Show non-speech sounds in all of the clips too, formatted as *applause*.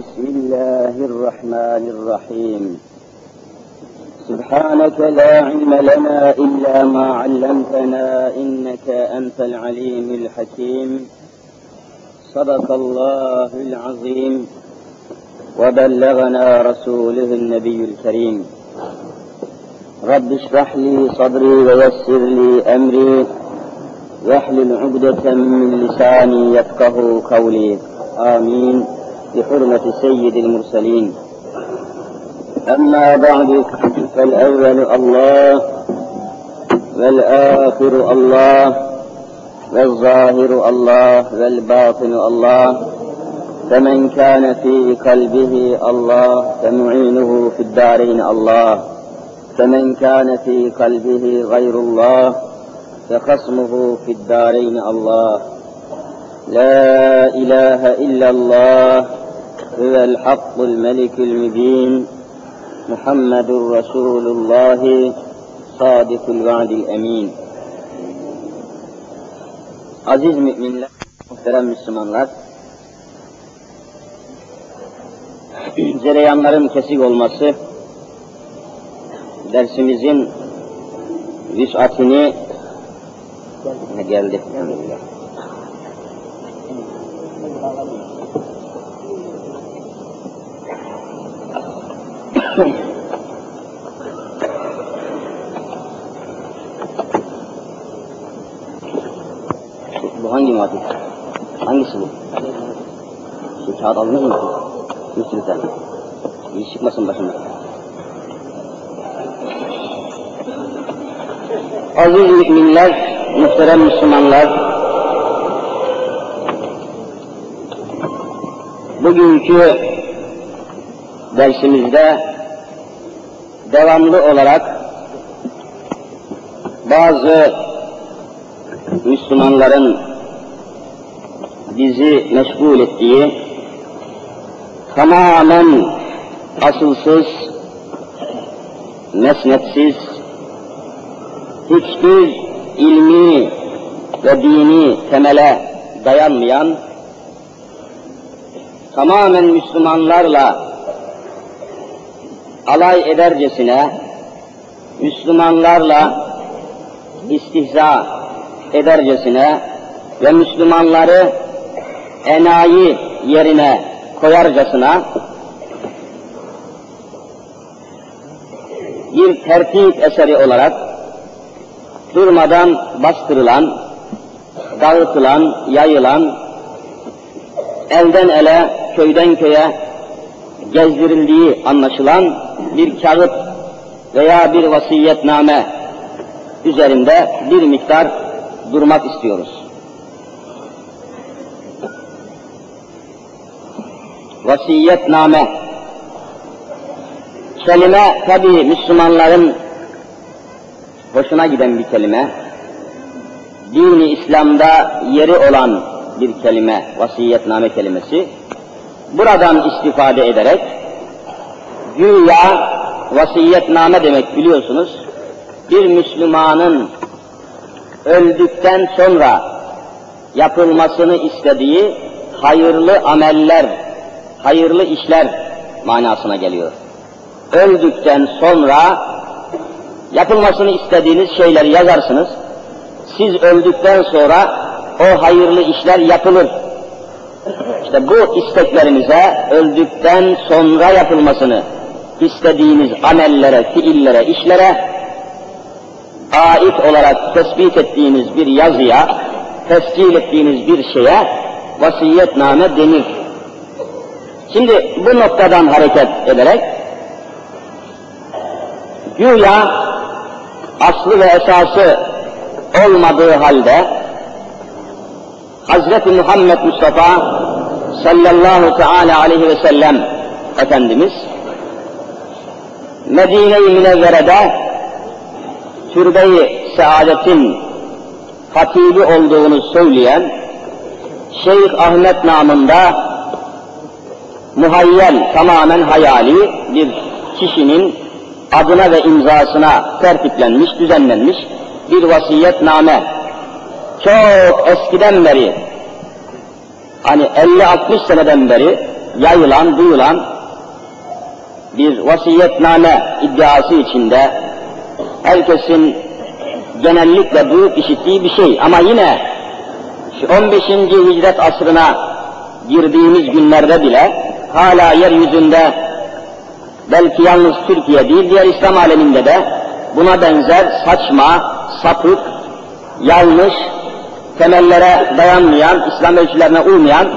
بسم الله الرحمن الرحيم. سبحانك لا علم لنا إلا ما علمتنا إنك أنت العليم الحكيم. صدق الله العظيم. وبلغنا رسوله النبي الكريم. رب اشرح لي صدري ويسر لي أمري. واحلل عقدة من لساني يفقه قولي. آمين. بحرمة سيد المرسلين. أما بعد فالأول الله والآخر الله والظاهر الله والباطن الله. فمن كان في قلبه الله فمعينه في الدارين الله. فمن كان في قلبه غير الله فخصمه في الدارين الله. لا إله إلا الله. هو الحق الملك المبين محمد رسول الله صادق الوعد الأمين Aziz müminler, muhterem Müslümanlar, *clears throat* cereyanların kesik olması, dersimizin vüsatini geldi. Bu hangi muhatip? Hangisi bu? Şu kağıt alınır mı? Tane. İyi çıkmasın başıma. Aziz müminler, muhterem Müslümanlar, bugünkü dersimizde devamlı olarak bazı Müslümanların bizi meşgul ettiği tamamen asılsız, mesnetsiz, hiçbir ilmi ve dini temele dayanmayan, tamamen Müslümanlarla alay edercesine, Müslümanlarla istihza edercesine ve Müslümanları enayi yerine koyarcasına bir tertip eseri olarak durmadan bastırılan, dağıtılan, yayılan, elden ele, köyden köye gezdirildiği anlaşılan bir kağıt veya bir vasiyetname üzerinde bir miktar durmak istiyoruz. Vasiyetname kelime tabi Müslümanların hoşuna giden bir kelime. Dini İslam'da yeri olan bir kelime, vasiyetname kelimesi. Buradan istifade ederek güya vasiyetname demek biliyorsunuz. Bir Müslümanın öldükten sonra yapılmasını istediği hayırlı ameller, hayırlı işler manasına geliyor. Öldükten sonra yapılmasını istediğiniz şeyleri yazarsınız. Siz öldükten sonra o hayırlı işler yapılır. İşte bu isteklerinize öldükten sonra yapılmasını istediğiniz amellere, fiillere, işlere ait olarak tespit ettiğiniz bir yazıya, tescil ettiğiniz bir şeye vasiyetname denir. Şimdi bu noktadan hareket ederek güya aslı ve esası olmadığı halde Hazreti Muhammed Mustafa sallallahu teala aleyhi ve sellem Efendimiz Medine-i Münevvere'de türbeyi saadetin hatibi olduğunu söyleyen Şeyh Ahmet namında muhayyel, tamamen hayali bir kişinin adına ve imzasına tertiplenmiş, düzenlenmiş bir vasiyetname. Çok eskiden beri, hani 50-60 seneden beri yayılan, duyulan bir vasiyetname iddiası içinde herkesin genellikle duyup işittiği bir şey ama yine şu 15. hicret asrına girdiğimiz günlerde bile hala yeryüzünde belki yalnız Türkiye değil diğer İslam aleminde de buna benzer saçma, sapık, yanlış, temellere dayanmayan, İslam ölçülerine uymayan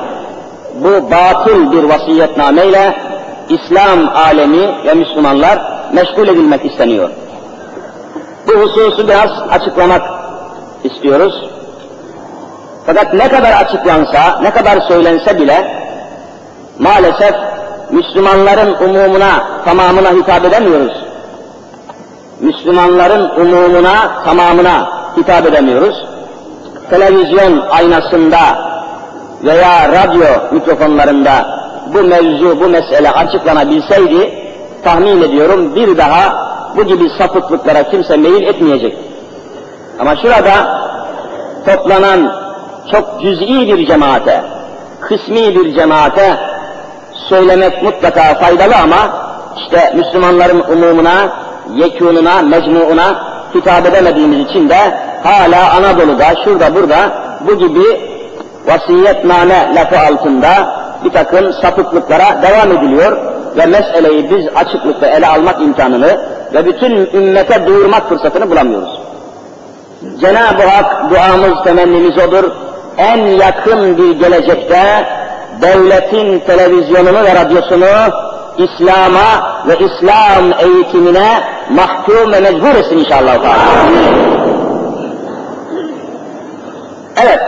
bu batıl bir vasiyetnameyle İslam alemi ve Müslümanlar meşgul edilmek isteniyor. Bu hususu biraz açıklamak istiyoruz. Fakat ne kadar açıklansa, ne kadar söylense bile maalesef Müslümanların umumuna, tamamına hitap edemiyoruz. Müslümanların umumuna, tamamına hitap edemiyoruz. Televizyon aynasında veya radyo mikrofonlarında bu mevzu, bu mesele açıklanabilseydi, tahmin ediyorum bir daha bu gibi sapıklıklara kimse meyil etmeyecek. Ama şurada toplanan çok cüz'i bir cemaate, kısmi bir cemaate söylemek mutlaka faydalı ama işte Müslümanların umumuna, yekununa, mecmuuna hitap edemediğimiz için de hala Anadolu'da, şurada burada bu gibi vasiyetname lafı altında bir takım sapıklıklara devam ediliyor ve meseleyi biz açıklıkla ele almak imkanını ve bütün ümmete duyurmak fırsatını bulamıyoruz. Cenab-ı Hak duamız, temennimiz odur. En yakın bir gelecekte devletin televizyonunu ve radyosunu İslam'a ve İslam eğitimine mahkum ve mecbur etsin inşallah. Evet,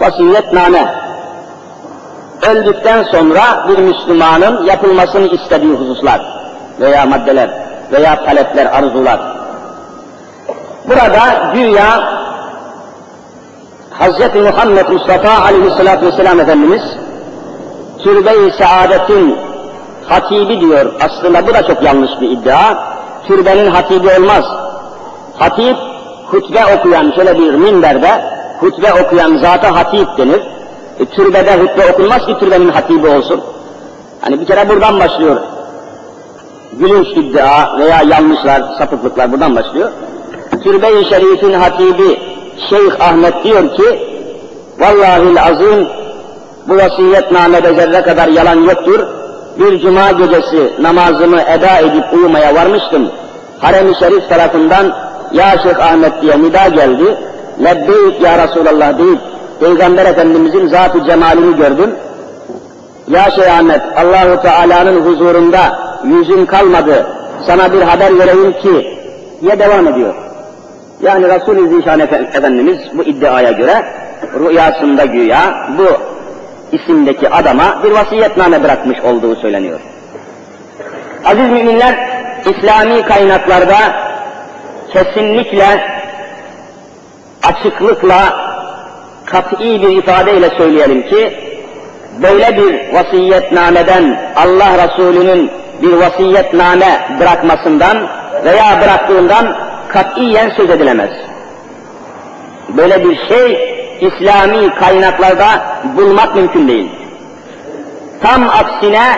vasiyetname. Öldükten sonra bir Müslümanın yapılmasını istediği hususlar veya maddeler veya talepler, arzular. Burada güya Hz. Muhammed Mustafa aleyhissalatü vesselam Efendimiz türbe-i saadetin hatibi diyor. Aslında bu da çok yanlış bir iddia. Türbenin hatibi olmaz. Hatip, hutbe okuyan şöyle bir minberde, hutbe okuyan zata hatip denir. E, türbede hutbe okunmaz ki türbenin hatibi olsun. Hani bir kere buradan başlıyor. Gülünç iddia veya yanlışlar, sapıklıklar buradan başlıyor. Türbe-i Şerif'in hatibi Şeyh Ahmet diyor ki, Vallahi azim bu vasiyetnamede zerre kadar yalan yoktur. Bir cuma gecesi namazımı eda edip uyumaya varmıştım. Harem-i Şerif tarafından Ya Şeyh Ahmet diye nida geldi. Lebbeyk ya Resulallah deyip Peygamber Efendimizin zat-ı cemalini gördüm. Ya Şeyh Ahmet Allahu Teala'nın huzurunda yüzün kalmadı. Sana bir haber vereyim ki diye devam ediyor. Yani Resul-i Zişan Efendimiz bu iddiaya göre rüyasında güya bu isimdeki adama bir vasiyetname bırakmış olduğu söyleniyor. Aziz müminler, İslami kaynaklarda kesinlikle açıklıkla kat'i bir ifadeyle söyleyelim ki böyle bir vasiyetnameden Allah Resulü'nün bir vasiyetname bırakmasından veya bıraktığından katiyen söz edilemez. Böyle bir şey İslami kaynaklarda bulmak mümkün değil. Tam aksine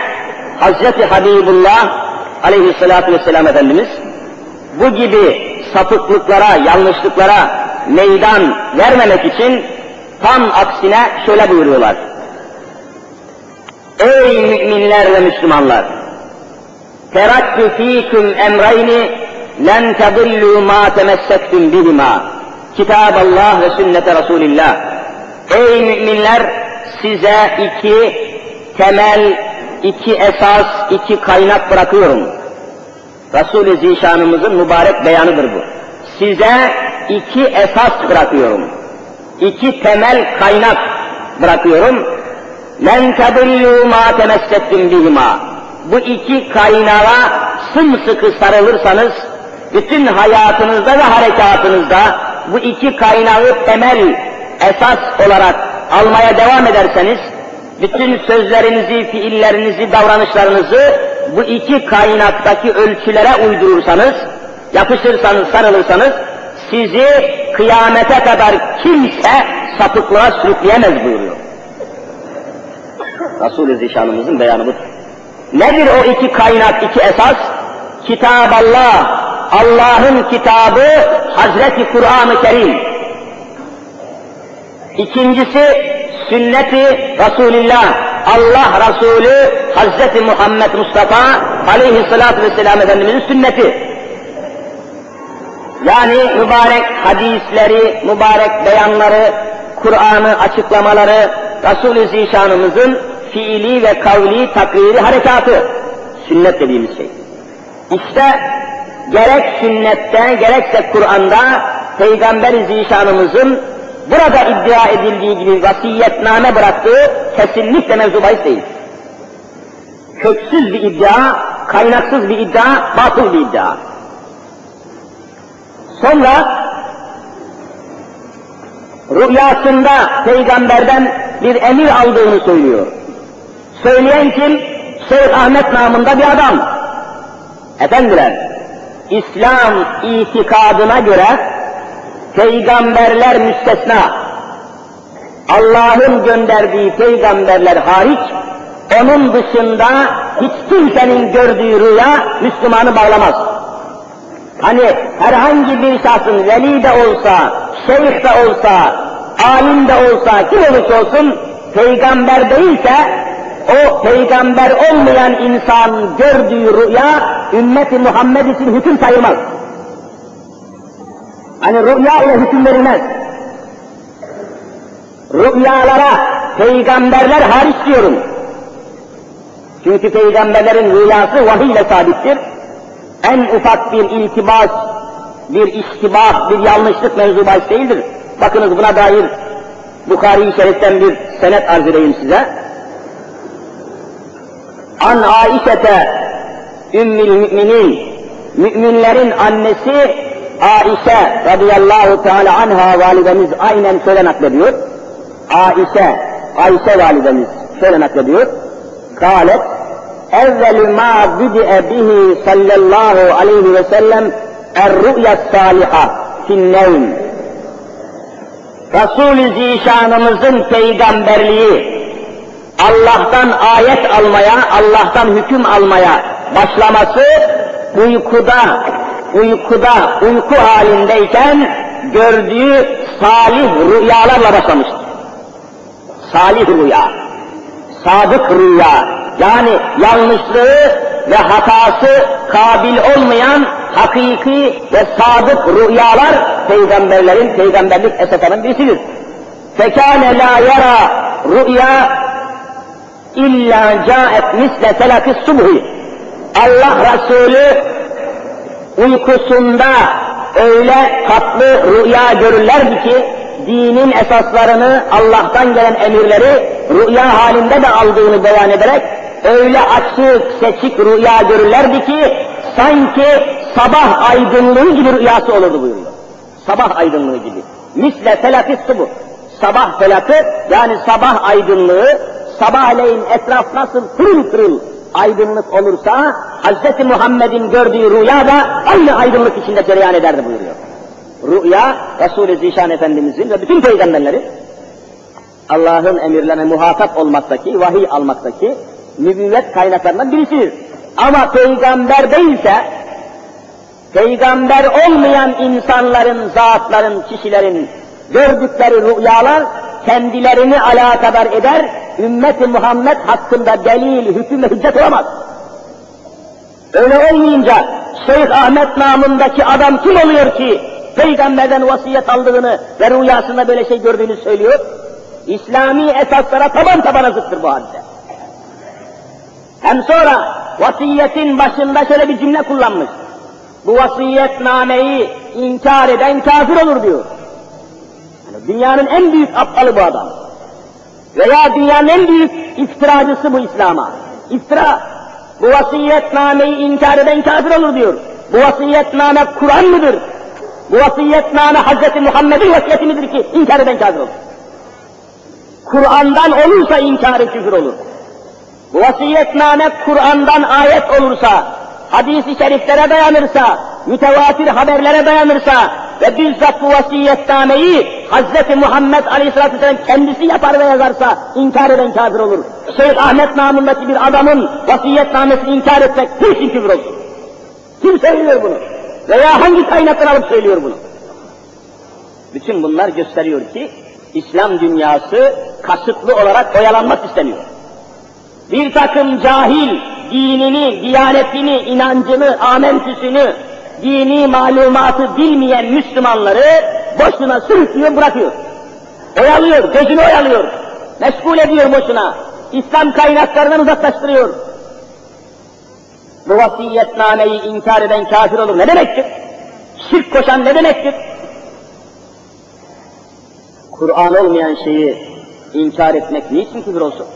Hz. Habibullah aleyhissalatü vesselam Efendimiz bu gibi sapıklıklara, yanlışlıklara meydan vermemek için tam aksine şöyle buyuruyorlar. Ey müminler ve Müslümanlar! Terakkü fîküm emreyni len tedillû mâ temessektum bihima. Kitab Allah ve sünnete Resulillah. Ey müminler size iki temel, iki esas, iki kaynak bırakıyorum. Resul-i Zişanımızın mübarek beyanıdır bu. Size iki esas bırakıyorum. İki temel kaynak bırakıyorum. لَنْ تَضِلُّوا مَا تَمَسَّتْتُمْ بِهِمَا Bu iki kaynağa sımsıkı sarılırsanız, bütün hayatınızda ve harekatınızda bu iki kaynağı temel esas olarak almaya devam ederseniz, bütün sözlerinizi, fiillerinizi, davranışlarınızı bu iki kaynaktaki ölçülere uydurursanız, yapışırsanız, sarılırsanız, sizi kıyamete kadar kimse sapıklığa sürükleyemez buyuruyor. Resul-i Zişanımızın beyanı budur. Nedir o iki kaynak, iki esas? Kitab Allah, Allah'ın kitabı Hazreti Kur'an-ı Kerim. İkincisi sünneti Resulillah, Allah Resulü Hazreti Muhammed Mustafa aleyhissalatü vesselam Efendimizin sünneti. Yani mübarek hadisleri, mübarek beyanları, Kur'an'ı açıklamaları, Resul-i Zişanımızın fiili ve kavli takriri harekatı. Sünnet dediğimiz şey. İşte gerek sünnette gerekse Kur'an'da Peygamber-i Zişanımızın burada iddia edildiği gibi vasiyetname bıraktığı kesinlikle mevzu değil. Köksüz bir iddia, kaynaksız bir iddia, batıl bir iddia. Sonra rüyasında peygamberden bir emir aldığını söylüyor. Söyleyen kim? Şeyh Ahmet namında bir adam. Efendiler, İslam itikadına göre peygamberler müstesna. Allah'ın gönderdiği peygamberler hariç, onun dışında hiç kimsenin gördüğü rüya Müslümanı bağlamaz. Hani herhangi bir şahsın veli de olsa, şeyh de olsa, alim de olsa, kim olursa olsun, peygamber değilse, o peygamber olmayan insan gördüğü rüya, ümmeti Muhammed için hüküm sayılmaz. Hani rüya ile hüküm verilmez. Rüyalara peygamberler hariç diyorum. Çünkü peygamberlerin rüyası vahiy ile sabittir. En ufak bir iltibas, bir iştibah, bir yanlışlık mevzu değildir. Bakınız buna dair Bukhari-i Şerif'ten bir senet arz edeyim size. An Aişete Ümmül Müminin Müminlerin annesi Aişe radıyallahu teala anha validemiz aynen şöyle naklediyor. Aişe, Ayşe validemiz şöyle naklediyor. Kalet, evvelü ma bidi'e bihi sallallahu aleyhi ve sellem er-rü'ya saliha finnevm. Resul-i Zişanımızın peygamberliği, Allah'tan ayet almaya, Allah'tan hüküm almaya başlaması uykuda, uykuda, uyku halindeyken gördüğü salih rüyalarla başlamıştır. Salih rüya, sadık rüya, yani yanlışlığı ve hatası kabil olmayan hakiki ve sadık rüyalar peygamberlerin peygamberlik esasının birisidir. Fekâne la yara rüya illa caet misle telakis subhi. Allah Resulü uykusunda öyle tatlı rüya görürlerdi ki dinin esaslarını Allah'tan gelen emirleri rüya halinde de aldığını beyan ederek öyle açık seçik rüya görürlerdi ki sanki sabah aydınlığı gibi rüyası olurdu buyuruyor. Sabah aydınlığı gibi. Misle telakis bu. Sabah telakı yani sabah aydınlığı sabahleyin etraf nasıl pırıl pırıl aydınlık olursa Hz. Muhammed'in gördüğü rüya da aynı aydınlık içinde cereyan ederdi buyuruyor. Rüya Resul-i Zişan Efendimizin ve bütün peygamberlerin Allah'ın emirlerine muhatap olmaktaki, vahiy almaktaki nübüvvet kaynaklarından birisidir. Ama peygamber değilse, peygamber olmayan insanların, zatların, kişilerin gördükleri rüyalar kendilerini alakadar eder, ümmeti Muhammed hakkında delil, hüküm ve hüccet olamaz. Öyle olmayınca Şeyh Ahmet namındaki adam kim oluyor ki peygamberden vasiyet aldığını ve rüyasında böyle şey gördüğünü söylüyor? İslami esaslara taban tabana zıttır bu hadise. Hem sonra vasiyetin başında şöyle bir cümle kullanmış. Bu vasiyetnameyi inkar eden kafir olur diyor. Dünyanın en büyük aptalı bu adam. Veya dünyanın en büyük iftiracısı bu İslam'a. İftira, bu vasiyetnameyi inkar eden kafir olur diyor. Bu vasiyetname Kur'an mıdır? Bu vasiyetname Hz. Muhammed'in vasiyeti midir ki inkar eden kafir olur? Kur'an'dan olursa inkarı küfür olur. Bu vasiyetname Kur'an'dan ayet olursa, hadis-i şeriflere dayanırsa, mütevatir haberlere dayanırsa ve bizzat bu vasiyetnameyi Hz. Muhammed Aleyhisselatü Vesselam kendisi yapar ve yazarsa inkar eden kafir olur. Şeyh Ahmet namındaki bir adamın vasiyetnamesini inkar etmek kesin küfür olsun. Kim söylüyor bunu? Veya hangi kaynaktan alıp söylüyor bunu? Bütün bunlar gösteriyor ki İslam dünyası kasıtlı olarak oyalanmak isteniyor. Bir takım cahil dinini, diyanetini, inancını, amentüsünü, dini malumatı bilmeyen Müslümanları boşuna sürüklüyor, bırakıyor. Oyalıyor, gözünü oyalıyor. Meşgul ediyor boşuna. İslam kaynaklarından uzaklaştırıyor. Bu vasiyetnameyi inkar eden kafir olur. Ne demektir? Şirk koşan ne demektir? Kur'an olmayan şeyi inkar etmek niçin küfür olsun?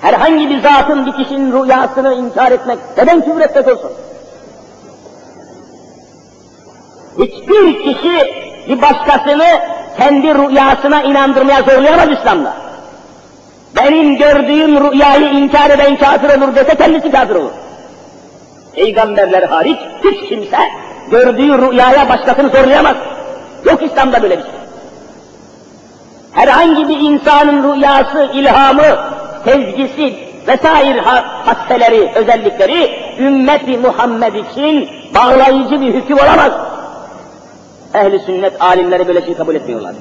Herhangi bir zatın bir kişinin rüyasını inkar etmek neden küfür etmek olsun? Hiçbir kişi bir başkasını kendi rüyasına inandırmaya zorlayamaz İslam'da. Benim gördüğüm rüyayı inkar eden kafir olur dese kendisi kafir olur. Peygamberler hariç hiç kimse gördüğü rüyaya başkasını zorlayamaz. Yok İslam'da böyle bir şey. Herhangi bir insanın rüyası, ilhamı, tezgisi vesaire hasseleri, özellikleri ümmeti Muhammed için bağlayıcı bir hüküm olamaz. Ehli sünnet alimleri böyle şey kabul etmiyorlar.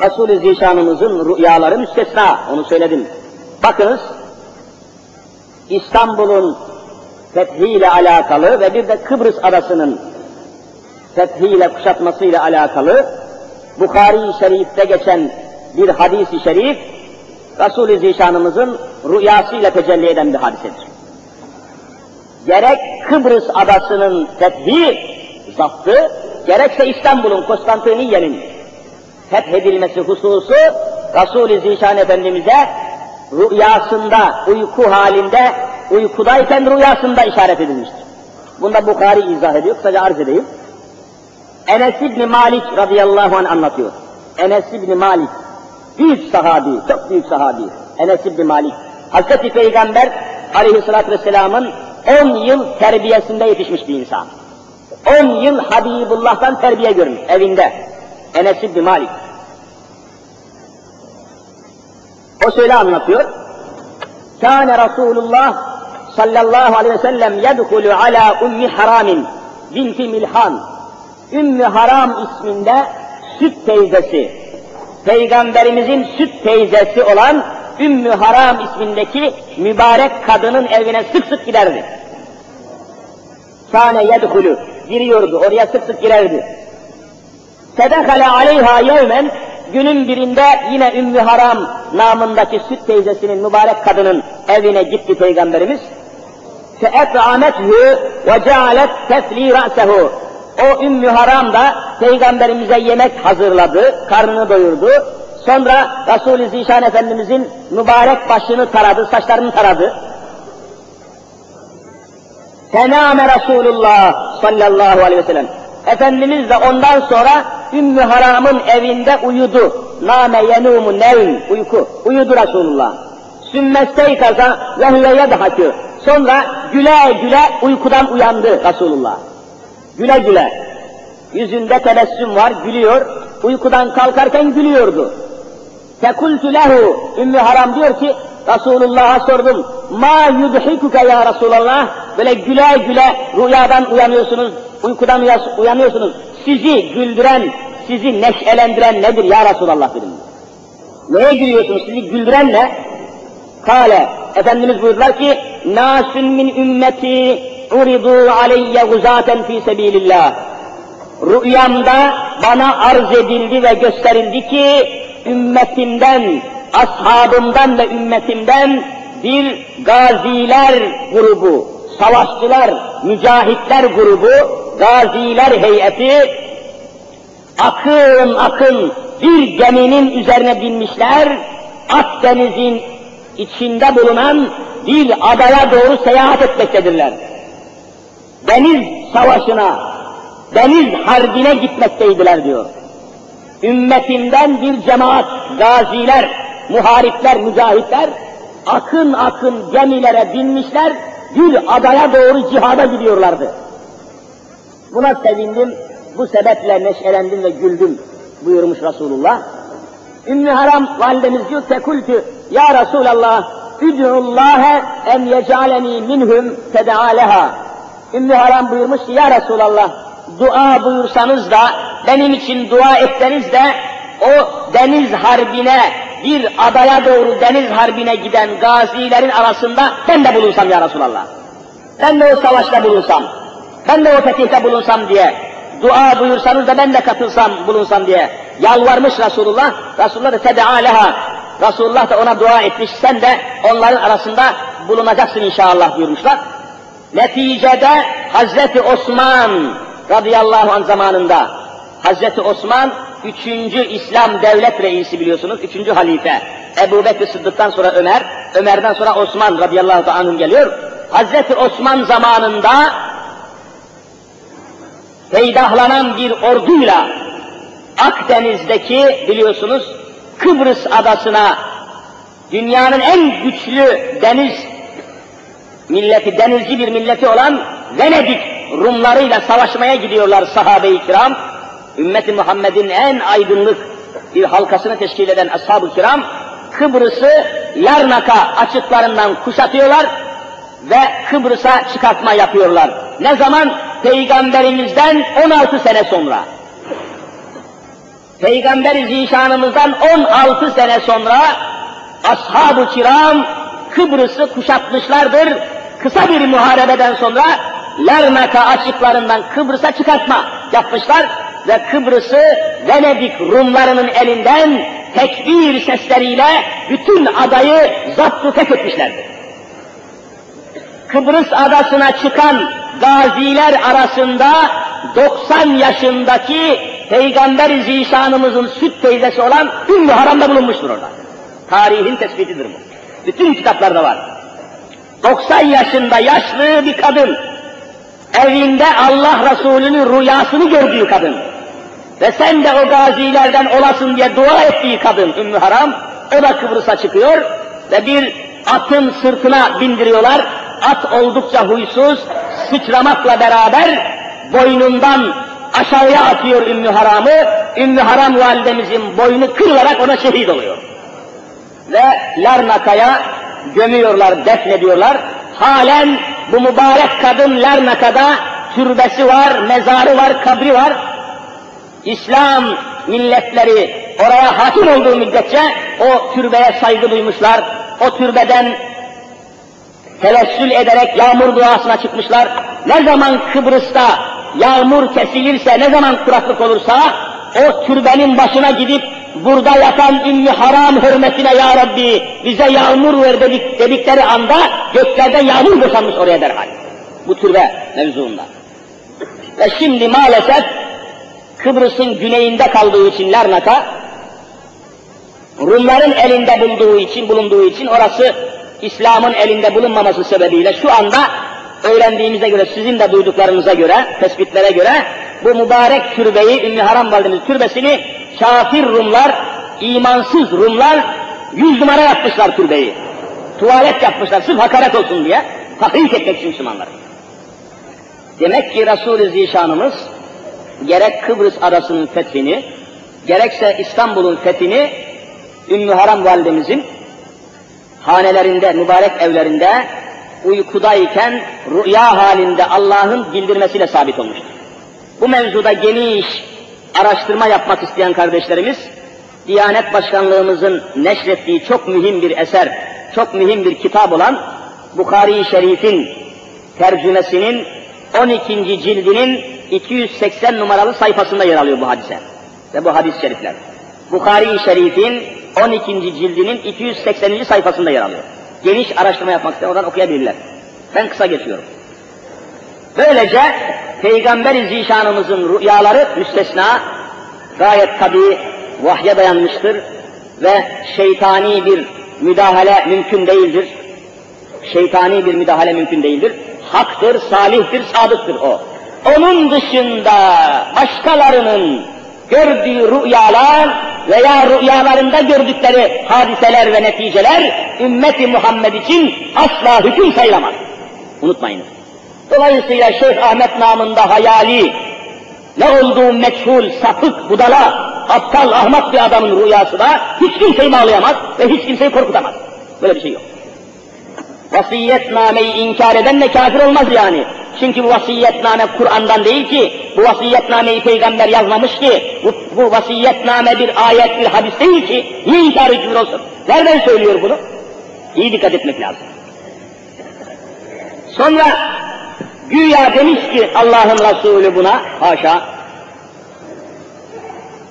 Resul-i Zişanımızın rüyaları müstesna, onu söyledim. Bakınız, İstanbul'un fethiyle alakalı ve bir de Kıbrıs adasının fethiyle kuşatmasıyla alakalı Bukhari-i Şerif'te geçen bir hadis-i şerif Resul-i Zişanımızın rüyasıyla tecelli eden bir hadisedir. Gerek Kıbrıs adasının fethi zaptı, gerekse İstanbul'un, Konstantiniye'nin fethedilmesi hususu Resul-i Zişan Efendimiz'e rüyasında, uyku halinde, uykudayken rüyasında işaret edilmiştir. Bunda Bukhari izah ediyor, kısaca arz edeyim. Enes İbni Malik radıyallahu anh anlatıyor. Enes İbni Malik, büyük sahabi, çok büyük sahabi. Enes İbni Malik, Hazreti Peygamber aleyhissalatü vesselamın 10 yıl terbiyesinde yetişmiş bir insan. 10 yıl Habibullah'tan terbiye görmüş evinde. Enes İbni Malik. O şöyle anlatıyor. Kâne Resulullah sallallahu aleyhi ve sellem yedhulu ala ummi haramin binti Milhan. Ümmü Haram isminde süt teyzesi, Peygamberimizin süt teyzesi olan Ümmü Haram ismindeki mübarek kadının evine sık sık giderdi. Kâne yedhulu, giriyordu, oraya sık sık girerdi. Sedekale aleyha yevmen, günün birinde yine Ümmü Haram namındaki süt teyzesinin mübarek kadının evine gitti Peygamberimiz. فَاَطْعَمَتْهُ وَجَعَلَتْ تَفْلِي رَأْسَهُ o Ümmü Haram da Peygamberimize yemek hazırladı, karnını doyurdu. Sonra Resul-i Zişan Efendimizin mübarek başını taradı, saçlarını taradı. Tename Resulullah sallallahu aleyhi ve sellem. Efendimiz de ondan sonra Ümmü Haram'ın evinde uyudu. Name yenumu nevm, uyku. Uyudu Resulullah. Sümmesteykaza ve huve yedhakü. Sonra güle güle uykudan uyandı Resulullah. Güle güle. Yüzünde tebessüm var, gülüyor. Uykudan kalkarken gülüyordu. Fekultu lehu, Ümmü Haram diyor ki, Resulullah'a sordum, ma yudhikuke ya Resulallah, böyle güle güle rüyadan uyanıyorsunuz, uykudan uyanıyorsunuz, sizi güldüren, sizi neşelendiren nedir ya Resulallah dedim. Neye gülüyorsunuz, sizi güldüren ne? Kale, Efendimiz buyurdular ki, Nâsün min ümmeti uridu aleyye guzaten fi sebilillah. Rüyamda bana arz edildi ve gösterildi ki, ümmetimden, ashabımdan ve ümmetimden bir gaziler grubu, savaşçılar, mücahitler grubu, gaziler heyeti, akın akın bir geminin üzerine binmişler, Akdeniz'in içinde bulunan bir adaya doğru seyahat etmektedirler. Deniz savaşına, deniz harbine gitmekteydiler diyor. Ümmetimden bir cemaat, gaziler, muharipler, mücahitler, akın akın gemilere binmişler, bir adaya doğru cihada gidiyorlardı. Buna sevindim, bu sebeple neşelendim ve güldüm buyurmuş Resulullah. Ümmü Haram validemiz diyor tekultü ya Resulallah üd'ullâhe en yecaleni minhum tedaaleha. Ümmü Haram buyurmuş ki ya Resulallah dua buyursanız da benim için dua etseniz de o deniz harbine bir adaya doğru deniz harbine giden gazilerin arasında ben de bulunsam ya Resulallah. Ben de o savaşta bulunsam, ben de o fetihte bulunsam diye dua buyursanız da ben de katılsam, bulunsam diye yalvarmış Resulullah. Resulullah da tedaaleha. Resulullah da ona dua etmiş, sen de onların arasında bulunacaksın inşallah buyurmuşlar. Neticede Hazreti Osman radıyallahu anh zamanında Hazreti Osman üçüncü İslam devlet reisi biliyorsunuz, üçüncü halife. Ebu Bekir Sıddık'tan sonra Ömer, Ömer'den sonra Osman radıyallahu anh geliyor. Hazreti Osman zamanında peydahlanan bir orduyla Akdeniz'deki biliyorsunuz Kıbrıs adasına dünyanın en güçlü deniz milleti, denizci bir milleti olan Venedik Rumlarıyla savaşmaya gidiyorlar sahabe-i kiram. Ümmeti Muhammed'in en aydınlık bir halkasını teşkil eden ashab-ı kiram, Kıbrıs'ı Larnaka açıklarından kuşatıyorlar ve Kıbrıs'a çıkartma yapıyorlar. Ne zaman? Peygamberimizden 16 sene sonra. Peygamber zişanımızdan 16 sene sonra ashab-ı kiram Kıbrıs'ı kuşatmışlardır. Kısa bir muharebeden sonra Larnaka açıklarından Kıbrıs'a çıkartma yapmışlar ve Kıbrıs'ı Venedik Rumlarının elinden tekbir sesleriyle bütün adayı zaptı fethetmişlerdir. Kıbrıs adasına çıkan gaziler arasında 90 yaşındaki Peygamber Zişanımızın süt teyzesi olan Ümmü Haram'da bulunmuştur orada. Tarihin tespitidir bu. Bütün kitaplarda var. 90 yaşında yaşlı bir kadın, evinde Allah Resulü'nün rüyasını gördüğü kadın ve sen de o gazilerden olasın diye dua ettiği kadın Ümmü Haram, o da Kıbrıs'a çıkıyor ve bir atın sırtına bindiriyorlar. At oldukça huysuz, sıçramakla beraber boynundan aşağıya atıyor Ümmü Haram'ı. Ümmü Haram validemizin boynu kırılarak ona şehit oluyor. Ve Larnaka'ya gömüyorlar, defnediyorlar. Halen bu mübarek kadın Larnaka'da türbesi var, mezarı var, kabri var. İslam milletleri oraya hakim olduğu müddetçe o türbeye saygı duymuşlar. O türbeden tevessül ederek yağmur duasına çıkmışlar. Ne zaman Kıbrıs'ta yağmur kesilirse, ne zaman kuraklık olursa o türbenin başına gidip burada yatan Ümmü Haram hürmetine ya Rabbi bize yağmur ver dedik, dedikleri anda göklerde yağmur boşanmış oraya derhal. Bu türbe mevzuunda. Ve şimdi maalesef Kıbrıs'ın güneyinde kaldığı için Larnaka, Rumların elinde bulunduğu için, bulunduğu için orası İslam'ın elinde bulunmaması sebebiyle şu anda öğrendiğimize göre, sizin de duyduklarınıza göre, tespitlere göre bu mübarek türbeyi, Ümmü Haram Validemiz türbesini kafir Rumlar, imansız Rumlar yüz numara yapmışlar türbeyi. Tuvalet yapmışlar sırf hakaret olsun diye, tahrik etmek için Müslümanları. Demek ki Resul-i Zişanımız gerek Kıbrıs adasının fethini, gerekse İstanbul'un fethini Ümmü Haram validemizin hanelerinde, mübarek evlerinde uykudayken rüya halinde Allah'ın bildirmesiyle sabit olmuştur. Bu mevzuda geniş araştırma yapmak isteyen kardeşlerimiz, Diyanet Başkanlığımızın neşrettiği çok mühim bir eser, çok mühim bir kitap olan Bukhari-i Şerif'in tercümesinin 12. cildinin 280 numaralı sayfasında yer alıyor bu hadise ve bu hadis-i şerifler. Bukhari-i Şerif'in 12. cildinin 280. sayfasında yer alıyor. Geniş araştırma yapmak isteyen oradan okuyabilirler. Ben kısa geçiyorum. Böylece Peygamber-i Zişanımızın rüyaları müstesna, gayet tabi vahye dayanmıştır ve şeytani bir müdahale mümkün değildir. Şeytani bir müdahale mümkün değildir. Haktır, salihtir, sadıktır o. Onun dışında başkalarının gördüğü rüyalar veya rüyalarında gördükleri hadiseler ve neticeler ümmeti Muhammed için asla hüküm sayılamaz. Unutmayın. Dolayısıyla Şeyh Ahmet namında hayali, ne olduğu meçhul, sapık, budala aptal, ahmak bir adamın rüyası da hiç kimseyi bağlayamaz ve hiç kimseyi korkutamaz. Böyle bir şey yok. Vasiyetnameyi inkar eden de kafir olmaz yani. Çünkü bu vasiyetname Kur'an'dan değil ki, bu vasiyetnameyi peygamber yazmamış ki, bu, bu vasiyetname bir ayet, bir hadis değil ki, niye inkar edilir olsun? Nereden söylüyor bunu? İyi dikkat etmek lazım. Sonra güya demiş ki Allah'ın Resulü buna, haşa,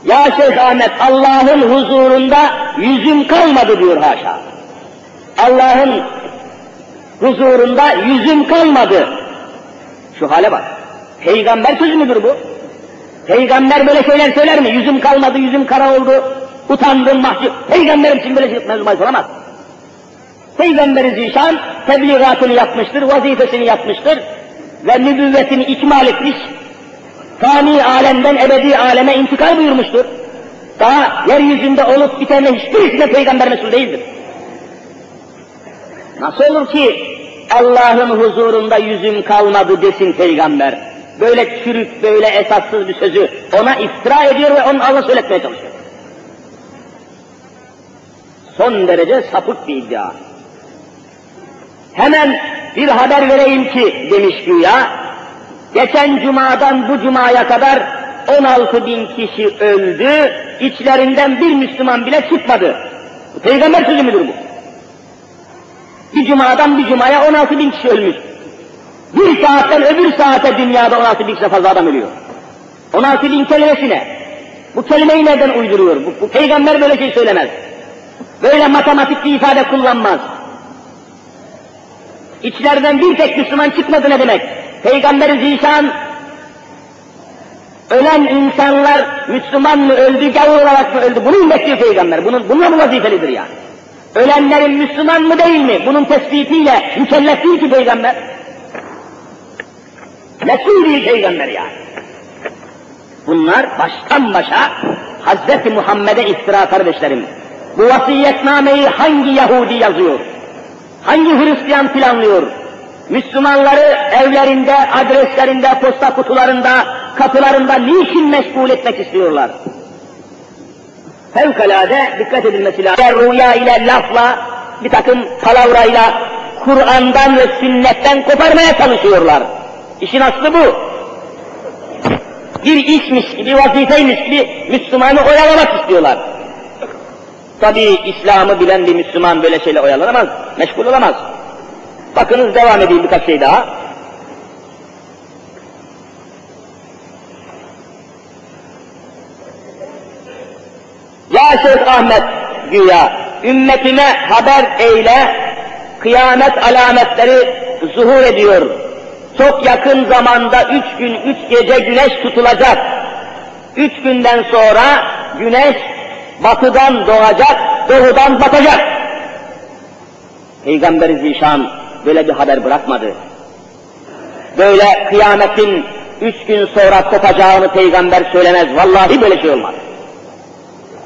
ya Şeyh Ahmet Allah'ın huzurunda yüzüm kalmadı diyor haşa. Allah'ın huzurunda yüzüm kalmadı. Şu hale bak. Peygamber sözü müdür bu? Peygamber böyle şeyler söyler mi? Yüzüm kalmadı, yüzüm kara oldu, utandım, mahcup. Peygamberim için böyle şey mevzumayı olamaz. Peygamber-i Zişan tebliğatını yapmıştır, vazifesini yapmıştır ve nübüvvetini ikmal etmiş, fani alemden ebedi aleme intikal buyurmuştur. Daha yeryüzünde olup bitene hiçbirisine peygamber mesul değildir. Nasıl olur ki Allah'ın huzurunda yüzüm kalmadı desin peygamber. Böyle çürük, böyle esassız bir sözü ona iftira ediyor ve onu Allah söyletmeye çalışıyor. Son derece sapık bir iddia. Hemen bir haber vereyim ki demiş güya, geçen cumadan bu cumaya kadar 16 bin kişi öldü, içlerinden bir Müslüman bile çıkmadı. Peygamber sözü müdür bu? Bir cumadan bir cumaya 16 bin kişi ölmüş. Bir saatten öbür saate dünyada 16 bin kişi fazla adam ölüyor. 16 bin kelimesine. Bu kelimeyi nereden uyduruyor? Bu, bu peygamber böyle şey söylemez. Böyle matematik bir ifade kullanmaz. İçleriden bir tek Müslüman çıkmadı ne demek? Peygamber Zişan ölen insanlar Müslüman mı öldü, gavur olarak mı öldü? Bunu bekliyor peygamber. Bunun, bununla mı vazifelidir yani? Ölenlerin Müslüman mı değil mi? Bunun tespitiyle mükellef değil ki peygamber. Mesul değil peygamber yani. Bunlar baştan başa Hazreti Muhammed'e iftira kardeşlerim. Bu vasiyetnameyi hangi Yahudi yazıyor? Hangi Hristiyan planlıyor? Müslümanları evlerinde, adreslerinde, posta kutularında, kapılarında niçin meşgul etmek istiyorlar? Fevkalade dikkat edilmesi lazım. Rüya ile, lafla, bir takım palavrayla Kur'an'dan ve sünnetten koparmaya çalışıyorlar. İşin aslı bu. Bir işmiş gibi, vazifeymiş gibi Müslümanı oyalamak istiyorlar. Tabi İslam'ı bilen bir Müslüman böyle şeyle oyalanamaz, meşgul olamaz. Bakınız devam edeyim birkaç şey daha. Ya Şeyh Ahmet güya ümmetime haber eyle, kıyamet alametleri zuhur ediyor. Çok yakın zamanda üç gün, üç gece güneş tutulacak. Üç günden sonra güneş batıdan doğacak, doğudan batacak. Peygamber-i Zişan böyle bir haber bırakmadı. Böyle kıyametin üç gün sonra kopacağını peygamber söylemez. Vallahi böyle şey olmaz.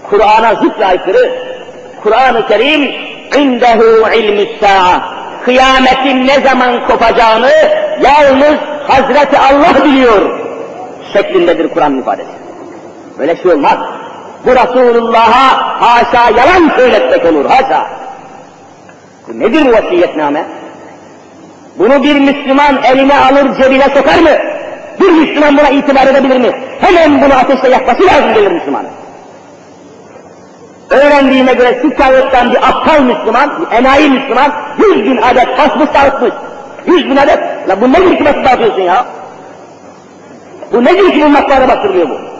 Kur'an'a zıt ve aykırı. Kur'an-ı Kerim indehu ilmü. Kıyametin ne zaman kopacağını yalnız Hazreti Allah biliyor. Şeklindedir Kur'an ifadesi. Böyle şey olmaz. Bu Resulullah'a haşa yalan söyletmek olur, haşa. Bu nedir bu vasiyetname? Bunu bir Müslüman eline alır cebine sokar mı? Bir Müslüman buna itibar edebilir mi? Hemen bunu ateşle yakması lazım gelir Müslümanın. Öğrendiğime göre şu kağıttan bir aptal Müslüman, bir enayi Müslüman, yüz bin adet basmış dağıtmış. Yüz bin adet. La bu ki basıp dağıtıyorsun ya? Bu ki bu matbaada bastırılıyor bu?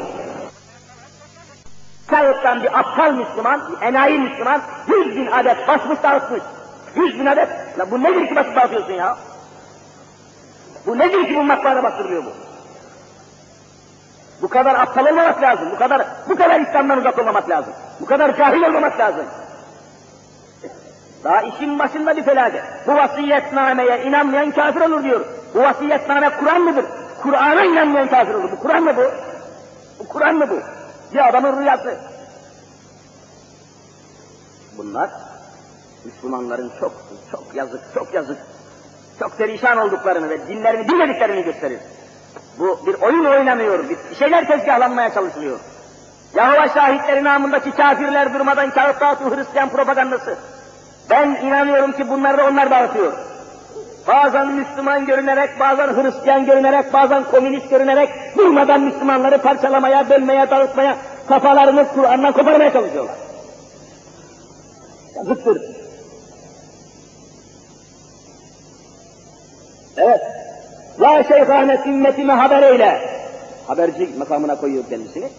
Kağıttan bir aptal Müslüman, bir enayi Müslüman, yüz bin adet basmış dağıtmış. Yüz bin adet. La bu nedir ki basıp dağıtıyorsun ya? Bu nedir ki bu matbaada bastırılıyor bu? Bu kadar aptal olmamak lazım. Bu kadar bu kadar İslam'dan uzak olmamak lazım. Bu kadar cahil olmamak lazım. Daha işin başında bir felaket. Bu vasiyetnameye inanmayan kafir olur diyor. Bu vasiyetname Kur'an mıdır? Kur'an'a inanmayan kafir olur. Bu Kur'an mı bu? Bu Kur'an mı bu? Bir adamın rüyası. Bunlar Müslümanların çok çok yazık, çok yazık, çok perişan olduklarını ve dinlerini bilmediklerini gösterir. Bu bir oyun oynanıyor, bir şeyler tezgahlanmaya çalışılıyor. Yahova şahitleri namındaki kafirler durmadan kağıt dağıtıyor Hristiyan propagandası. Ben inanıyorum ki bunları da onlar dağıtıyor. Bazen Müslüman görünerek, bazen Hristiyan görünerek, bazen komünist görünerek durmadan Müslümanları parçalamaya, bölmeye, dağıtmaya, kafalarını Kur'an'dan koparmaya çalışıyorlar. Yazıktır. Evet. La şeyhane ümmetime haber eyle. Haberci makamına koyuyor kendisini.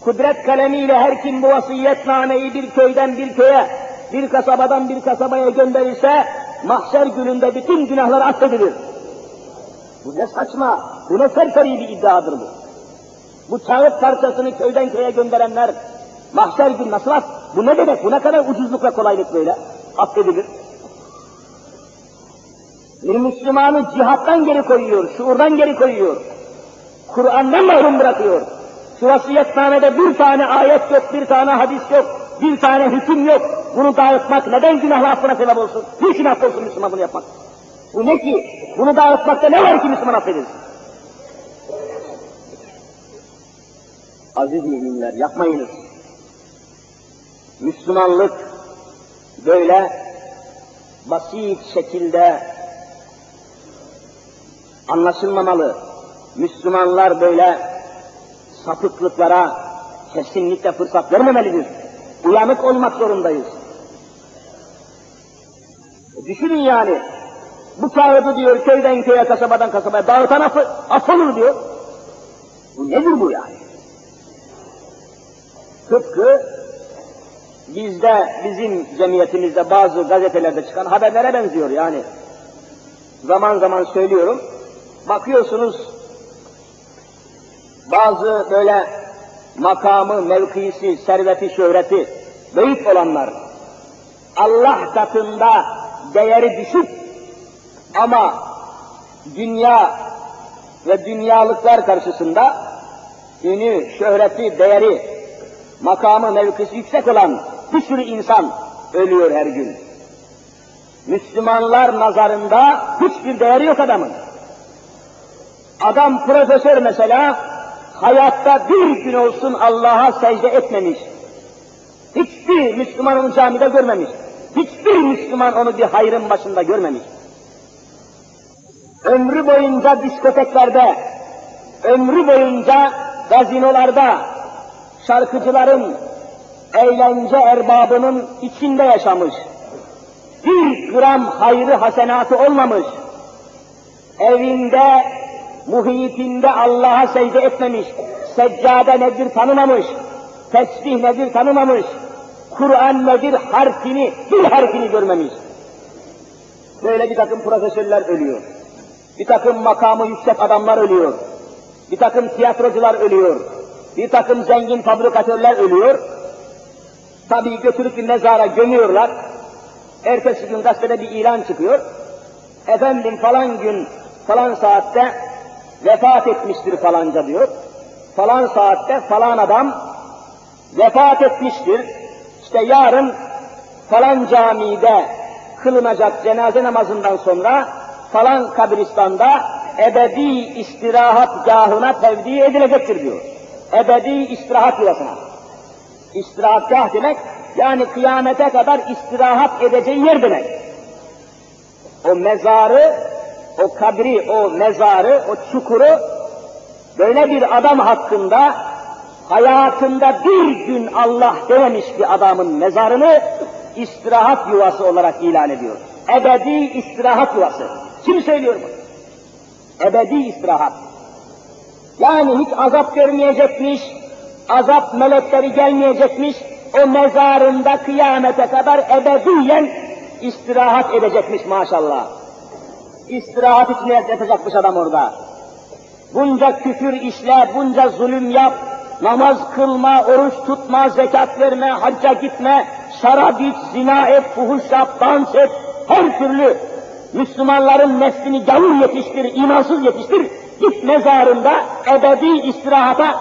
Kudret kalemiyle her kim bu vasiyetnameyi bir köyden bir köye, bir kasabadan bir kasabaya gönderirse, mahşer gününde bütün günahlar affedilir. Bu ne saçma, bu ne serseri bir iddiadır bu. Bu kağıt parçasını köyden köye gönderenler, mahşer günü nasıl af? Bu ne demek, bu ne kadar ucuzluk ve kolaylık böyle? Affedilir. Bir Müslümanı cihattan geri koyuyor, şuurdan geri koyuyor. Kur'an'dan mahrum bırakıyor. Şu vasiyetnamede bir tane ayet yok, bir tane hadis yok, bir tane hüküm yok. Bunu dağıtmak neden günahla affına sebep olsun? Niçin affolsun Müslüman bunu yapmak? Bu ne ki? Bunu dağıtmakta ne var ki Müslüman affedilsin? Aziz müminler yapmayınız. Müslümanlık böyle basit şekilde anlaşılmamalı. Müslümanlar böyle sapıklıklara kesinlikle fırsat vermemelidir. Uyanık olmak zorundayız. Düşünün yani, bu kağıdı diyor köyden köye, kasabadan kasabaya dağıtan affı, affolur diyor. Bu nedir bu yani? Tıpkı bizde, bizim cemiyetimizde bazı gazetelerde çıkan haberlere benziyor yani. Zaman zaman söylüyorum, bakıyorsunuz bazı böyle makamı, mevkisi, serveti, şöhreti büyük olanlar Allah katında değeri düşük ama dünya ve dünyalıklar karşısında ünü, şöhreti, değeri, makamı, mevkisi yüksek olan bir sürü insan ölüyor her gün. Müslümanlar nazarında hiçbir değeri yok adamın. Adam profesör mesela, hayatta bir gün olsun Allah'a secde etmemiş. Hiçbir Müslüman onu camide görmemiş. Hiçbir Müslüman onu bir hayrın başında görmemiş. Ömrü boyunca diskoteklerde, ömrü boyunca gazinolarda, şarkıcıların, eğlence erbabının içinde yaşamış. Bir gram hayrı hasenatı olmamış. Evinde muhitinde Allah'a secde etmemiş, seccade nedir tanımamış, tesbih nedir tanımamış, Kur'an nedir harfini, bir harfini görmemiş. Böyle bir takım profesörler ölüyor. Bir takım makamı yüksek adamlar ölüyor. Bir takım tiyatrocular ölüyor. Bir takım zengin fabrikatörler ölüyor. Tabii götürüp bir mezara gömüyorlar. Ertesi gün gazetede bir ilan çıkıyor. Efendim falan gün, falan saatte vefat etmiştir falanca diyor. Falan saatte falan adam vefat etmiştir. İşte yarın falan camide kılınacak cenaze namazından sonra falan kabristanda ebedi istirahat gahına tevdi edilecektir diyor. Ebedi istirahat yuvasına. İstirahatgah demek, yani kıyamete kadar istirahat edeceği yer demek. O mezarı o kabri, o mezarı, o çukuru böyle bir adam hakkında hayatında bir gün Allah dememiş bir adamın mezarını istirahat yuvası olarak ilan ediyor. Ebedi istirahat yuvası. Kim söylüyor bunu? Ebedi istirahat. Yani hiç azap görmeyecekmiş, azap melekleri gelmeyecekmiş, o mezarında kıyamete kadar ebediyen istirahat edecekmiş maşallah istirahat için yatacakmış adam orada. Bunca küfür işle, bunca zulüm yap, namaz kılma, oruç tutma, zekat verme, hacca gitme, şarap iç, zina et, fuhuş yap, dans et, her türlü Müslümanların neslini gavur yetiştir, imansız yetiştir, git mezarında ebedi istirahata.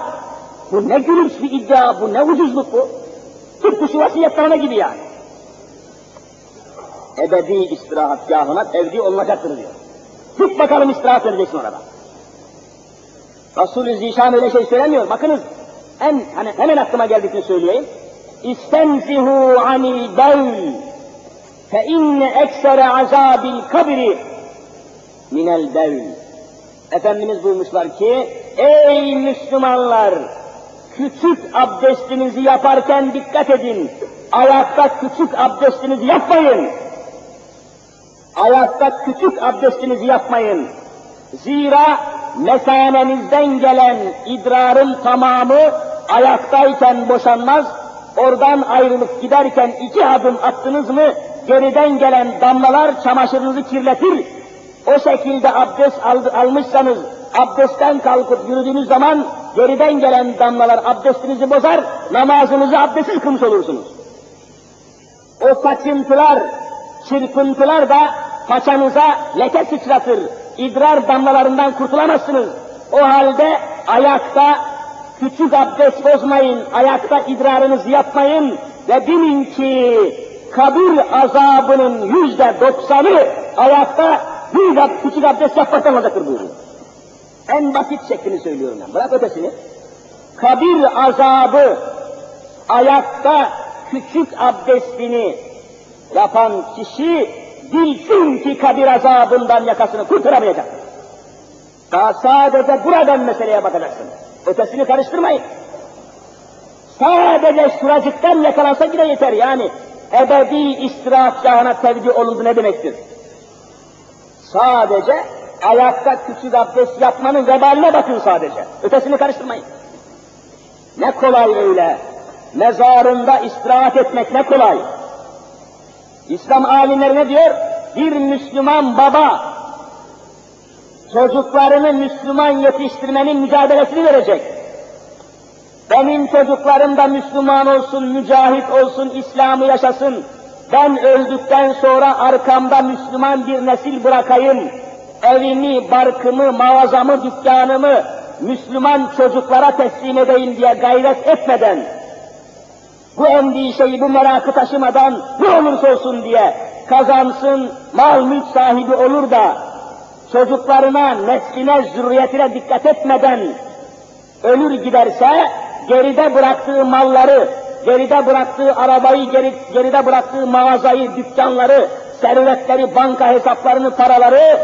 Bu ne gülünç bir iddia, bu ne ucuzluk bu. Tıpkı şu vasiyetname gibi yani ebedi istirahatgahına tevdi olunacaktır diyor. Git bakalım istirahat vereceksin orada. Resul-i Zişan öyle şey söylemiyor. Bakınız, En hani hemen aklıma geldikini söyleyeyim. İstenzihu anil bewl fe inne eksere azabil kabri minel bewl. Efendimiz buyurmuşlar ki, ey Müslümanlar, küçük abdestinizi yaparken dikkat edin. Ayakta küçük abdestinizi yapmayın. Ayakta küçük abdestinizi yapmayın. Zira mesanenizden gelen idrarın tamamı ayaktayken boşanmaz, oradan ayrılıp giderken iki adım attınız mı, geriden gelen damlalar çamaşırınızı kirletir. O şekilde abdest al, almışsanız, abdestten kalkıp yürüdüğünüz zaman geriden gelen damlalar abdestinizi bozar, namazınızı abdestsiz kılmış olursunuz. O kaçıntılar, çırpıntılar da paçanıza leke sıçratır. İdrar damlalarından kurtulamazsınız. O halde ayakta küçük abdest bozmayın, ayakta idrarınızı yapmayın ve bilin ki kabir azabının yüzde doksanı ayakta büyük ab küçük abdest yapmaktan olacaktır buyuruyor. En basit şeklini söylüyorum ben. Bırak ötesini. Kabir azabı ayakta küçük abdestini yapan kişi bilsin ki kabir azabından yakasını kurtaramayacak. Daha sadece buradan meseleye bakacaksın. Ötesini karıştırmayın. Sadece şuracıktan yakalansa yine yeter yani. Ebedi istirahatgahına tevdi olundu ne demektir? Sadece ayakta küçük abdest yapmanın vebaline bakın sadece. Ötesini karıştırmayın. Ne kolay öyle. Mezarında istirahat etmek ne kolay. İslam alimleri ne diyor? Bir Müslüman baba çocuklarını Müslüman yetiştirmenin mücadelesini verecek. Benim çocuklarım da Müslüman olsun, mücahit olsun, İslam'ı yaşasın. Ben öldükten sonra arkamda Müslüman bir nesil bırakayım. Evimi, barkımı, mağazamı, dükkanımı Müslüman çocuklara teslim edeyim diye gayret etmeden, bu endişeyi, bu merakı taşımadan ne olursa olsun diye kazansın, mal mülk sahibi olur da çocuklarına, nesline, zürriyetine dikkat etmeden ölür giderse geride bıraktığı malları, geride bıraktığı arabayı, geri, geride bıraktığı mağazayı, dükkanları, servetleri, banka hesaplarını, paraları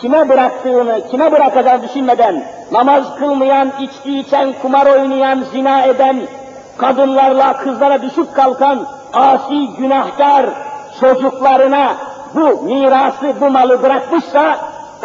kime bıraktığını, kime bırakacağını düşünmeden namaz kılmayan, içki içen, kumar oynayan, zina eden, kadınlarla, kızlara düşüp kalkan asi, günahkar çocuklarına bu mirası, bu malı bırakmışsa,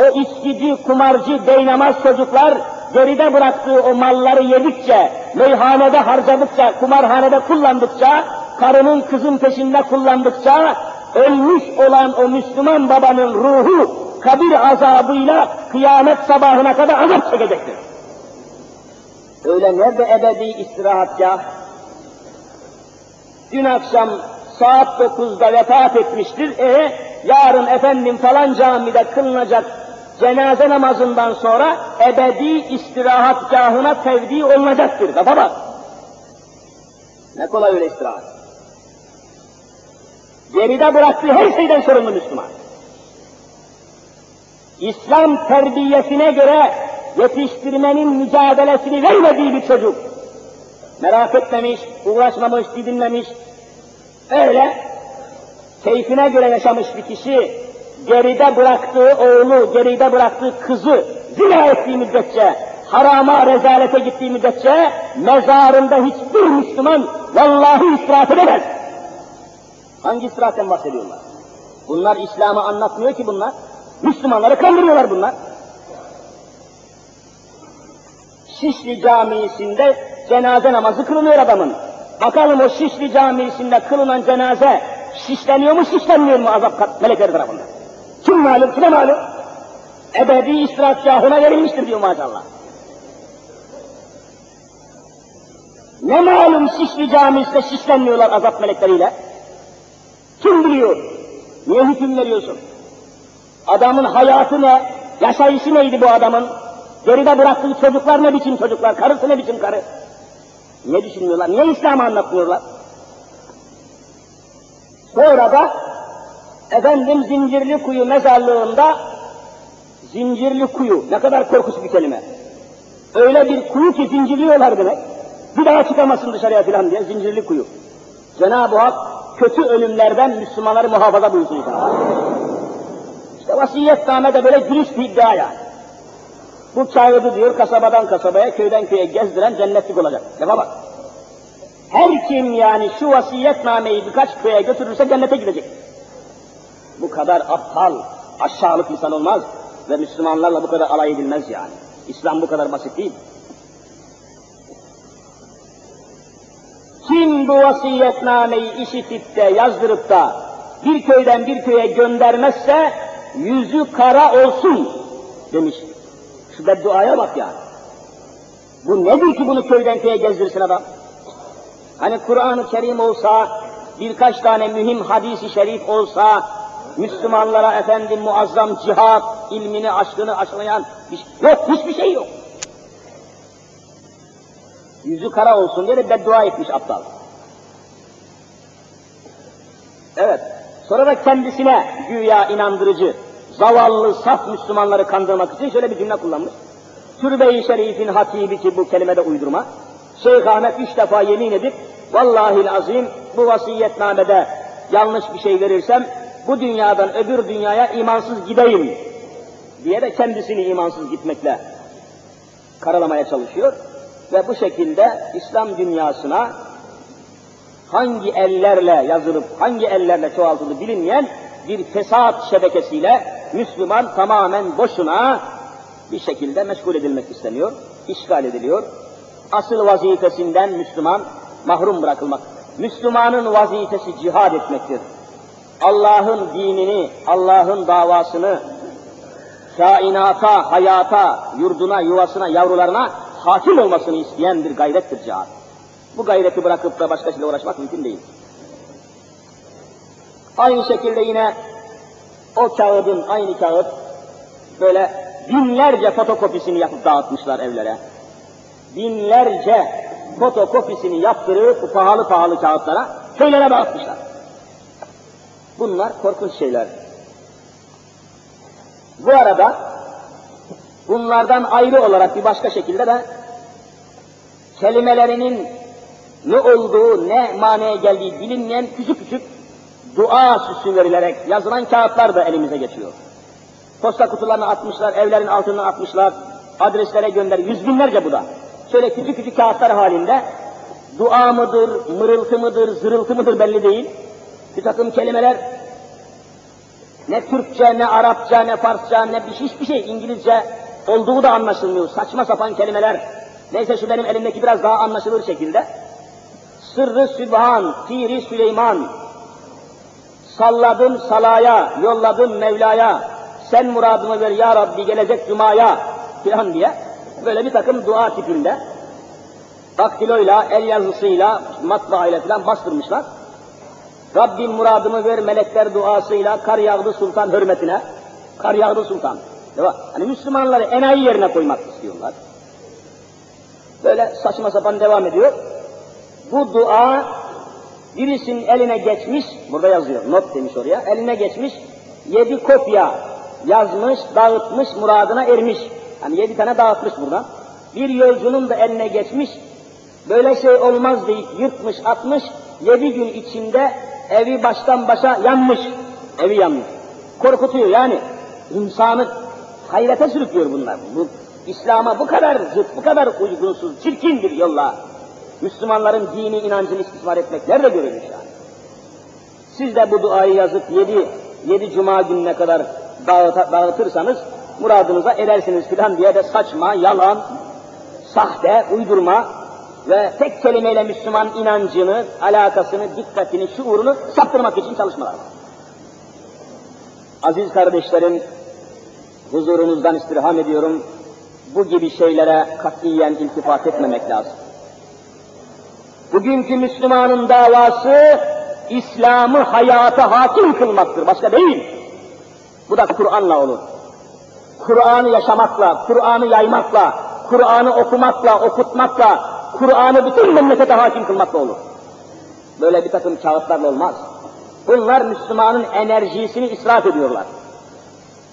o içkici, kumarcı, beynamaz çocuklar geride bıraktığı o malları yedikçe, meyhanede harcadıkça, kumarhanede kullandıkça, karının kızın peşinde kullandıkça, ölmüş olan o Müslüman babanın ruhu kabir azabıyla kıyamet sabahına kadar azap çekecektir. Öyle nerede ebedi istirahatgah? Dün akşam saat dokuzda vefat etmiştir. E yarın efendim falan camide kılınacak cenaze namazından sonra ebedi istirahatgahına tevdi olunacaktır. Lafa bak. Ne kolay öyle istirahat. Geride bıraktığı her şeyden sorumlu Müslüman. İslam terbiyesine göre yetiştirmenin mücadelesini vermediği bir çocuk. Merak etmemiş, uğraşmamış, didinmemiş, öyle keyfine göre yaşamış bir kişi, geride bıraktığı oğlu, geride bıraktığı kızı zina ettiği müddetçe, harama, rezalete gittiği müddetçe, mezarında hiçbir Müslüman vallahi istirahat edemez. Hangi istirahatten bahsediyorlar? Bunlar İslam'ı anlatmıyor ki bunlar. Müslümanları kandırıyorlar bunlar. Şişli Camii'sinde cenaze namazı kılınıyor adamın. Bakalım o Şişli Camii'sinde kılınan cenaze şişleniyor mu şişlenmiyor mu azap melekleri tarafından? Kim malum, kime malum? Ebedi istirahatgahına verilmiştir diyor maşallah. Ne malum Şişli Camii'sinde şişlenmiyorlar azap melekleriyle? Kim biliyor? Niye hüküm veriyorsun? Adamın hayatı ne? Yaşayışı neydi bu adamın? Geride bıraktığı çocuklar ne biçim çocuklar? Karısı ne biçim karı? Niye düşünmüyorlar? Niye İslam'ı anlatmıyorlar? Sonra da efendim Zincirli Kuyu mezarlığında Zincirli Kuyu ne kadar korkunç bir kelime. Öyle bir kuyu ki zincirliyorlar demek. Bir daha çıkamasın dışarıya filan diye zincirli kuyu. Cenab-ı Hak kötü ölümlerden Müslümanları muhafaza buyursun inşallah. İşte vasiyetname de böyle dürüst bir iddia yani. Bu kağıdı diyor kasabadan kasabaya, köyden köye gezdiren cennetlik olacak. Lafa bak. Her kim yani şu vasiyetnameyi birkaç köye götürürse cennete gidecek. Bu kadar aptal, aşağılık insan olmaz ve Müslümanlarla bu kadar alay edilmez yani. İslam bu kadar basit değil. Kim bu vasiyetnameyi işitip de yazdırıp da bir köyden bir köye göndermezse yüzü kara olsun demiş. Şu bedduaya bak ya. Bu nedir ki bunu köyden köye gezdirsin adam? Hani Kur'an-ı Kerim olsa, birkaç tane mühim hadisi şerif olsa, Müslümanlara efendim muazzam cihat ilmini, aşkını aşılayan bir şey, yok, hiçbir şey yok. Yüzü kara olsun diye de beddua etmiş aptal. Evet, sonra da kendisine güya inandırıcı, zavallı, saf Müslümanları kandırmak için şöyle bir cümle kullanmış. Türbe-i Şerif'in hatibi ki bu kelimede uydurma. Şeyh Ahmet üç defa yemin edip, vallahi azim bu vasiyetnamede yanlış bir şey verirsem, bu dünyadan öbür dünyaya imansız gideyim diye de kendisini imansız gitmekle karalamaya çalışıyor. Ve bu şekilde İslam dünyasına hangi ellerle yazılıp hangi ellerle çoğaltıldığı bilinmeyen bir fesat şebekesiyle Müslüman tamamen boşuna bir şekilde meşgul edilmek isteniyor, işgal ediliyor. Asıl vazifesinden Müslüman mahrum bırakılmak. Müslümanın vazifesi cihad etmektir. Allah'ın dinini, Allah'ın davasını kainata, hayata, yurduna, yuvasına, yavrularına hakim olmasını isteyen bir gayrettir cihad. Bu gayreti bırakıp da başkasıyla uğraşmak mümkün değil. Aynı şekilde yine o kağıdın, aynı kağıt böyle binlerce fotokopisini yapıp dağıtmışlar evlere. Binlerce fotokopisini yaptırıp pahalı pahalı kağıtlara köylere dağıtmışlar. Bunlar korkunç şeyler. Bu arada bunlardan ayrı olarak bir başka şekilde de kelimelerinin ne olduğu, ne manaya geldiği bilinmeyen küçük küçük dua süsü verilerek yazılan kağıtlar da elimize geçiyor. Posta kutularına atmışlar, evlerin altına atmışlar, adreslere gönder, yüz binlerce bu da. Şöyle küçük küçük kağıtlar halinde dua mıdır, mırıltı mıdır, zırıltı mıdır belli değil. Bir takım kelimeler ne Türkçe, ne Arapça, ne Farsça, ne bir hiçbir şey İngilizce olduğu da anlaşılmıyor. Saçma sapan kelimeler. Neyse şu benim elimdeki biraz daha anlaşılır şekilde. Sırrı Sübhan, Piri Süleyman, salladım salaya, yolladım Mevla'ya, sen muradımı ver ya Rabbi gelecek Cuma'ya filan diye böyle bir takım dua tipinde daktiloyla, el yazısıyla, matbaayla filan bastırmışlar. Rabbim muradımı ver melekler duasıyla kar yağdı sultan hürmetine. Kar yağdı sultan. Değil Hani Müslümanları enayi yerine koymak istiyorlar. Böyle saçma sapan devam ediyor. Bu dua birisinin eline geçmiş, burada yazıyor, not demiş oraya, eline geçmiş, yedi kopya yazmış, dağıtmış, muradına ermiş. Hani yedi tane dağıtmış buradan. Bir yolcunun da eline geçmiş, böyle şey olmaz deyip yırtmış, atmış, yedi gün içinde evi baştan başa yanmış. Evi yanmış. Korkutuyor yani. insanı hayrete sürüklüyor bunlar. Bu, İslam'a bu kadar zıt, bu kadar uygunsuz, çirkin bir yolla Müslümanların dini inancını istismar etmek nerede görülmüş yani? Siz de bu duayı yazıp yedi, yedi cuma gününe kadar dağıt, dağıtırsanız muradınıza erersiniz filan diye de saçma, yalan, sahte, uydurma ve tek kelimeyle Müslüman inancını, alakasını, dikkatini, şuurunu saptırmak için çalışmalar. Aziz kardeşlerim, huzurunuzdan istirham ediyorum, bu gibi şeylere katiyen iltifat etmemek lazım. Bugünkü Müslümanın davası, İslam'ı hayata hakim kılmaktır, başka değil. Bu da Kur'an'la olur. Kur'an'ı yaşamakla, Kur'an'ı yaymakla, Kur'an'ı okumakla, okutmakla, Kur'an'ı bütün memlekete hakim kılmakla olur. Böyle bir takım kağıtlarla olmaz. Bunlar Müslümanın enerjisini israf ediyorlar.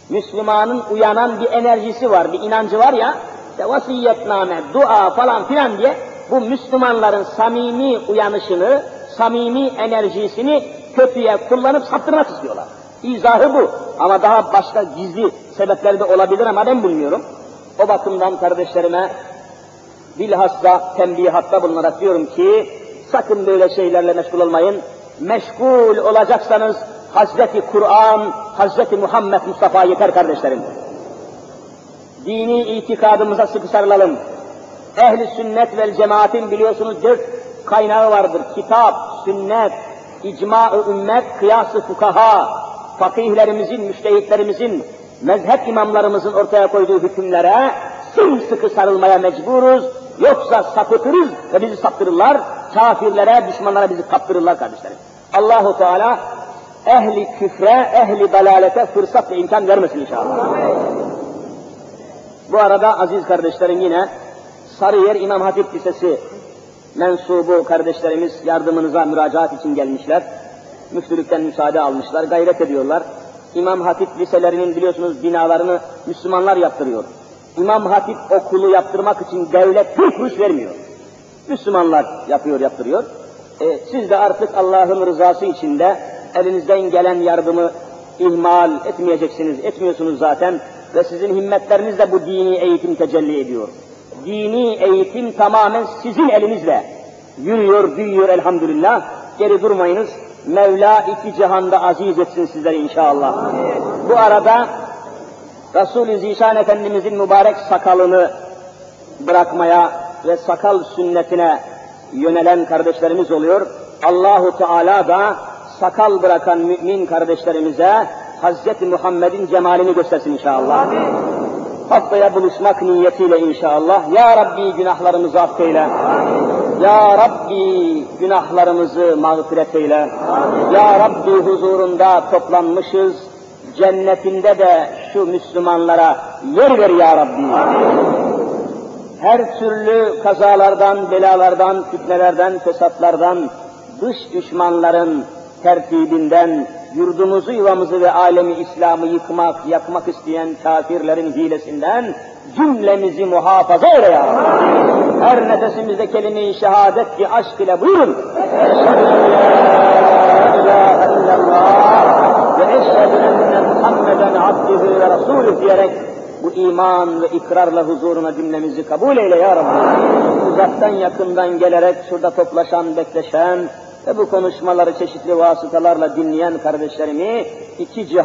Müslümanın uyanan bir enerjisi var, bir inancı var ya, işte vasiyetname, dua falan filan diye bu Müslümanların samimi uyanışını, samimi enerjisini kötüye kullanıp saptırmak istiyorlar. İzahı bu. Ama daha başka gizli sebepler de olabilir ama ben bilmiyorum. O bakımdan kardeşlerime bilhassa tembihatta bulunarak diyorum ki sakın böyle şeylerle meşgul olmayın. Meşgul olacaksanız Hazreti Kur'an, Hazreti Muhammed Mustafa yeter kardeşlerim. Dini itikadımıza sıkı sarılalım. Ehli sünnet vel cemaatin biliyorsunuz dört kaynağı vardır. Kitap, sünnet, icma-ı ümmet, kıyas-ı fukaha, fakihlerimizin, müştehitlerimizin, mezhep imamlarımızın ortaya koyduğu hükümlere sımsıkı sarılmaya mecburuz. Yoksa sapıtırız ve bizi saptırırlar. Kafirlere, düşmanlara bizi kaptırırlar kardeşlerim. Allahu Teala ehli küfre, ehli dalalete fırsat ve imkan vermesin inşallah. Bu arada aziz kardeşlerim yine Sarıyer İmam Hatip Lisesi mensubu kardeşlerimiz yardımınıza müracaat için gelmişler. Müftülükten müsaade almışlar, gayret ediyorlar. İmam Hatip liselerinin biliyorsunuz binalarını Müslümanlar yaptırıyor. İmam Hatip okulu yaptırmak için devlet bir kuruş vermiyor. Müslümanlar yapıyor, yaptırıyor. E, siz de artık Allah'ın rızası içinde elinizden gelen yardımı ihmal etmeyeceksiniz, etmiyorsunuz zaten. Ve sizin himmetlerinizle bu dini eğitim tecelli ediyor. Dini eğitim tamamen sizin elinizle yürüyor, büyüyor elhamdülillah. Geri durmayınız. Mevla iki cihanda aziz etsin sizleri inşallah. Bu arada Resul-i Zişan Efendimizin mübarek sakalını bırakmaya ve sakal sünnetine yönelen kardeşlerimiz oluyor. Allahu Teala da sakal bırakan mümin kardeşlerimize Hz. Muhammed'in cemalini göstersin inşallah. Haftaya buluşmak niyetiyle inşallah. Ya Rabbi günahlarımızı affeyle. Ya Rabbi günahlarımızı mağfiret eyle. Ya Rabbi huzurunda toplanmışız. Cennetinde de şu Müslümanlara yer ver ya Rabbi. Her türlü kazalardan, belalardan, fitnelerden, fesatlardan, dış düşmanların tertibinden, yurdumuzu, yuvamızı ve alemi İslam'ı yıkmak, yakmak isteyen kafirlerin hilesinden cümlemizi muhafaza eyle ya. Her nefesimizde kelime-i şehadet ki aşk ile buyurun. Ve eşhedü enne Muhammeden abdühü ve rasulü diyerek bu iman ve ikrarla huzuruna cümlemizi kabul eyle ya Rabbi. Uzaktan yakından gelerek şurada toplaşan, bekleşen ve bu konuşmaları çeşitli vasıtalarla dinleyen kardeşlerimi iki cihan